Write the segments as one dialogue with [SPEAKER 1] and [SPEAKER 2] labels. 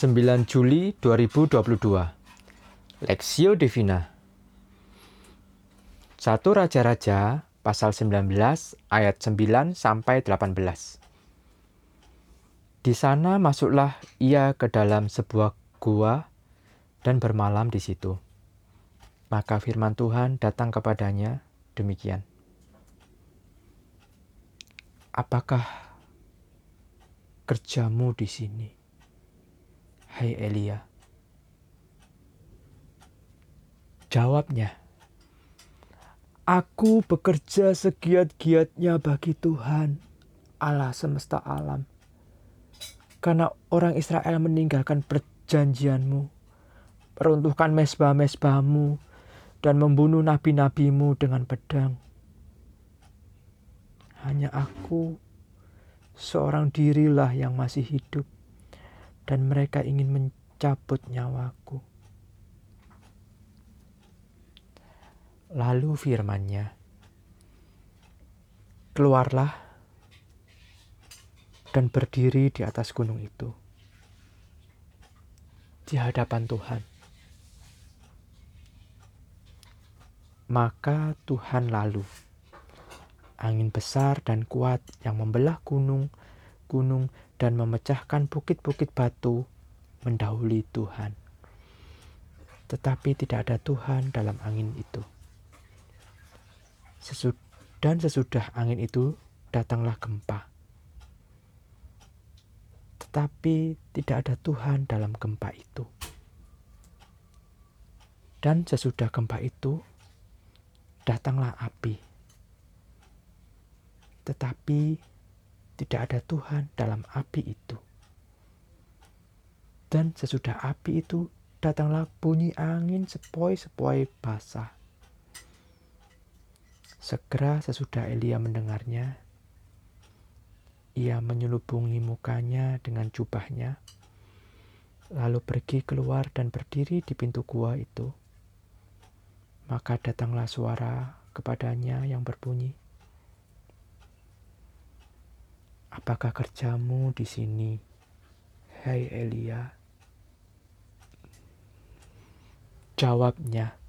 [SPEAKER 1] 9 Juli 2022 Lexio Divina 1 Raja-Raja pasal 19 ayat 9 sampai 18 Di sana masuklah ia ke dalam sebuah gua dan bermalam di situ. Maka firman Tuhan datang kepadanya demikian. Apakah kerjamu di sini? Hai Elia. Jawabnya, Aku bekerja segiat-giatnya bagi Tuhan, Allah semesta alam. Karena orang Israel meninggalkan perjanjianmu, meruntuhkan mesbah-mesbahmu, dan membunuh nabi-nabimu dengan pedang. Hanya aku, seorang dirilah yang masih hidup dan mereka ingin mencabut nyawaku. Lalu firmannya, Keluarlah dan berdiri di atas gunung itu, di hadapan Tuhan. Maka Tuhan lalu, angin besar dan kuat yang membelah gunung-gunung dan memecahkan bukit-bukit batu mendahului Tuhan. Tetapi tidak ada Tuhan dalam angin itu. Dan sesudah angin itu datanglah gempa. Tetapi tidak ada Tuhan dalam gempa itu. Dan sesudah gempa itu datanglah api. Tetapi tidak ada Tuhan dalam api itu. Dan sesudah api itu datanglah bunyi angin sepoi-sepoi basah. Segera sesudah Elia mendengarnya, ia menyelubungi mukanya dengan jubahnya, lalu pergi keluar dan berdiri di pintu gua itu. Maka datanglah suara kepadanya yang berbunyi, Apakah kerjamu di sini, hai Elia? Jawabnya,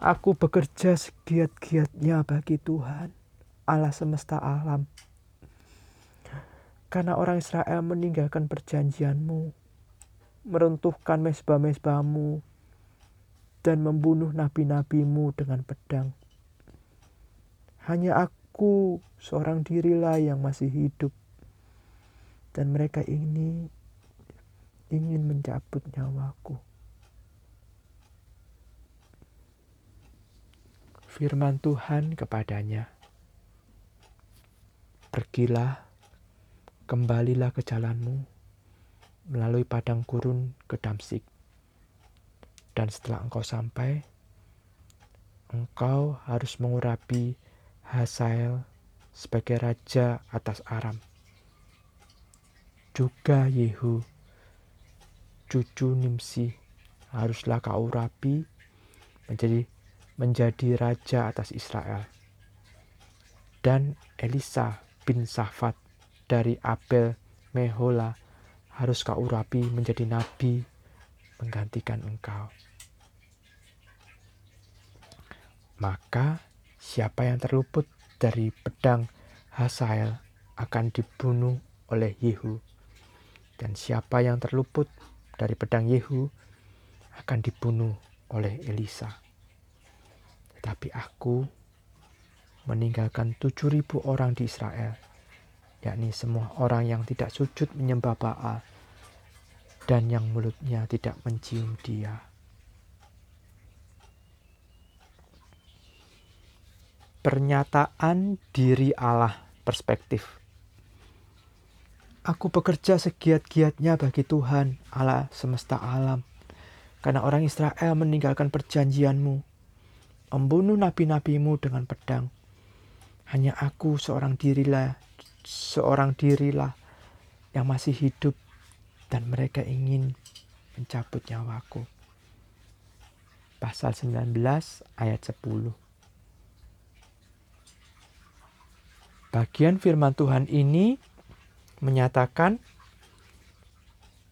[SPEAKER 1] Aku bekerja segiat-giatnya bagi Tuhan, Allah semesta alam. Karena orang Israel meninggalkan perjanjianmu, meruntuhkan mesbah-mesbahmu, dan membunuh nabi-nabimu dengan pedang. Hanya aku Aku seorang dirilah yang masih hidup. Dan mereka ini ingin mencabut nyawaku. Firman Tuhan kepadanya, Pergilah, kembalilah ke jalanmu, melalui padang gurun ke Damsik. Dan setelah engkau sampai, engkau harus mengurapi Hasael sebagai raja atas Aram. Juga Yehu, cucu Nimsi, haruslah kau rapi menjadi menjadi raja atas Israel. Dan Elisa bin Safat dari Abel Mehola harus kau urapi menjadi nabi menggantikan engkau. Maka Siapa yang terluput dari pedang Hasael akan dibunuh oleh Yehu. Dan siapa yang terluput dari pedang Yehu akan dibunuh oleh Elisa. Tetapi aku meninggalkan tujuh ribu orang di Israel, yakni semua orang yang tidak sujud menyembah Baal dan yang mulutnya tidak mencium dia. Pernyataan diri Allah perspektif. Aku bekerja segiat-giatnya bagi Tuhan, Allah semesta alam. Karena orang Israel meninggalkan perjanjianmu, membunuh nabi-nabimu dengan pedang. Hanya aku seorang dirilah, seorang dirilah yang masih hidup dan mereka ingin mencabut nyawaku. Pasal 19 ayat 10. Bagian firman Tuhan ini menyatakan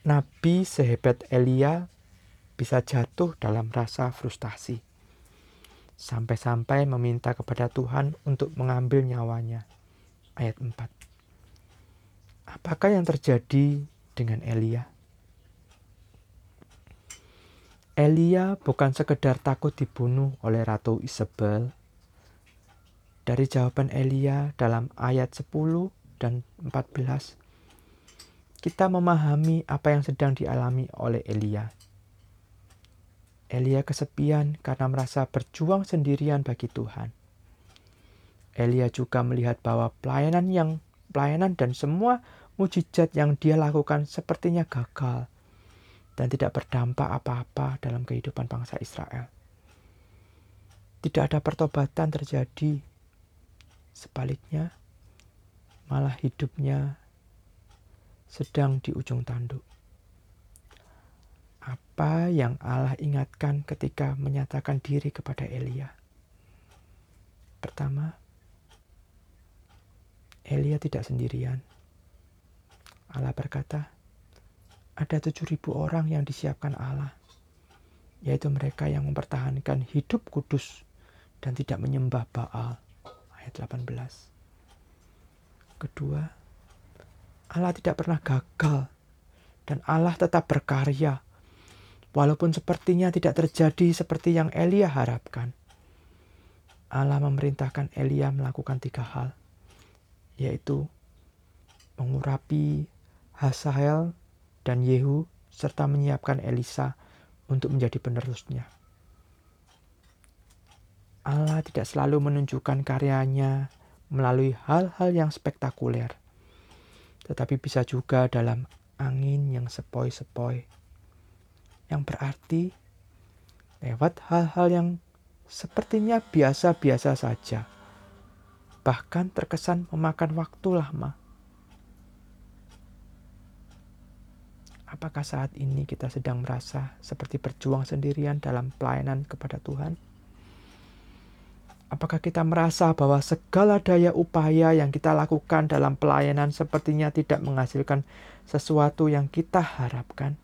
[SPEAKER 1] nabi sehebat Elia bisa jatuh dalam rasa frustasi. Sampai-sampai meminta kepada Tuhan untuk mengambil nyawanya. Ayat 4. Apakah yang terjadi dengan Elia? Elia bukan sekedar takut dibunuh oleh Ratu Isabel. Dari jawaban Elia dalam ayat 10 dan 14, kita memahami apa yang sedang dialami oleh Elia. Elia kesepian karena merasa berjuang sendirian bagi Tuhan. Elia juga melihat bahwa pelayanan yang pelayanan dan semua mujizat yang dia lakukan sepertinya gagal dan tidak berdampak apa-apa dalam kehidupan bangsa Israel. Tidak ada pertobatan terjadi. Sebaliknya, malah hidupnya sedang di ujung tanduk. Apa yang Allah ingatkan ketika menyatakan diri kepada Elia? Pertama, Elia tidak sendirian. Allah berkata, ada tujuh ribu orang yang disiapkan Allah, yaitu mereka yang mempertahankan hidup kudus dan tidak menyembah Baal. Ayat 18. Kedua, Allah tidak pernah gagal dan Allah tetap berkarya walaupun sepertinya tidak terjadi seperti yang Elia harapkan. Allah memerintahkan Elia melakukan tiga hal, yaitu mengurapi Hazael dan Yehu serta menyiapkan Elisa untuk menjadi penerusnya. Allah tidak selalu menunjukkan karyanya melalui hal-hal yang spektakuler, tetapi bisa juga dalam angin yang sepoi-sepoi, yang berarti lewat hal-hal yang sepertinya biasa-biasa saja, bahkan terkesan memakan waktu lama. Apakah saat ini kita sedang merasa seperti berjuang sendirian dalam pelayanan kepada Tuhan? Apakah kita merasa bahwa segala daya upaya yang kita lakukan dalam pelayanan sepertinya tidak menghasilkan sesuatu yang kita harapkan?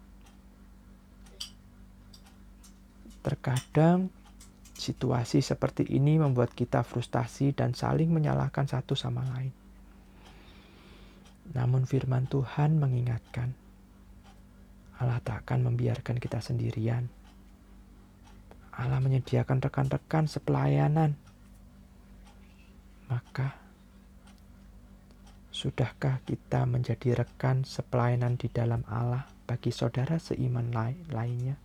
[SPEAKER 1] Terkadang situasi seperti ini membuat kita frustasi dan saling menyalahkan satu sama lain. Namun, firman Tuhan mengingatkan Allah tak akan membiarkan kita sendirian. Allah menyediakan rekan-rekan sepelayanan. Maka, sudahkah kita menjadi rekan sepelayanan di dalam Allah bagi saudara seiman lainnya?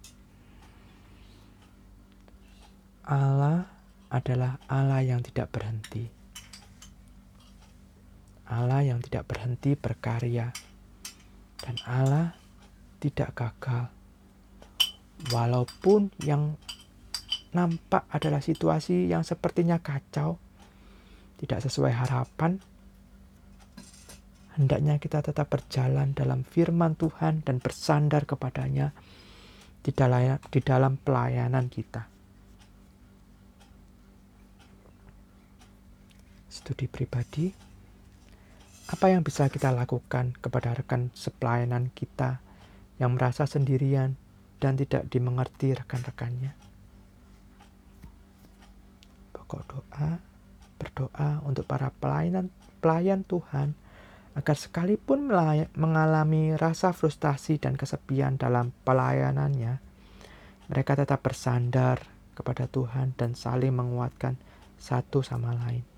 [SPEAKER 1] Allah adalah Allah yang tidak berhenti. Allah yang tidak berhenti berkarya. Dan Allah tidak gagal. Walaupun yang nampak adalah situasi yang sepertinya kacau, tidak sesuai harapan, hendaknya kita tetap berjalan dalam firman Tuhan dan bersandar kepadanya di dalam, di dalam pelayanan kita. Studi pribadi, apa yang bisa kita lakukan kepada rekan sepelayanan kita yang merasa sendirian dan tidak dimengerti rekan-rekannya. Pokok doa, berdoa untuk para pelayanan pelayan Tuhan agar sekalipun mengalami rasa frustasi dan kesepian dalam pelayanannya, mereka tetap bersandar kepada Tuhan dan saling menguatkan satu sama lain.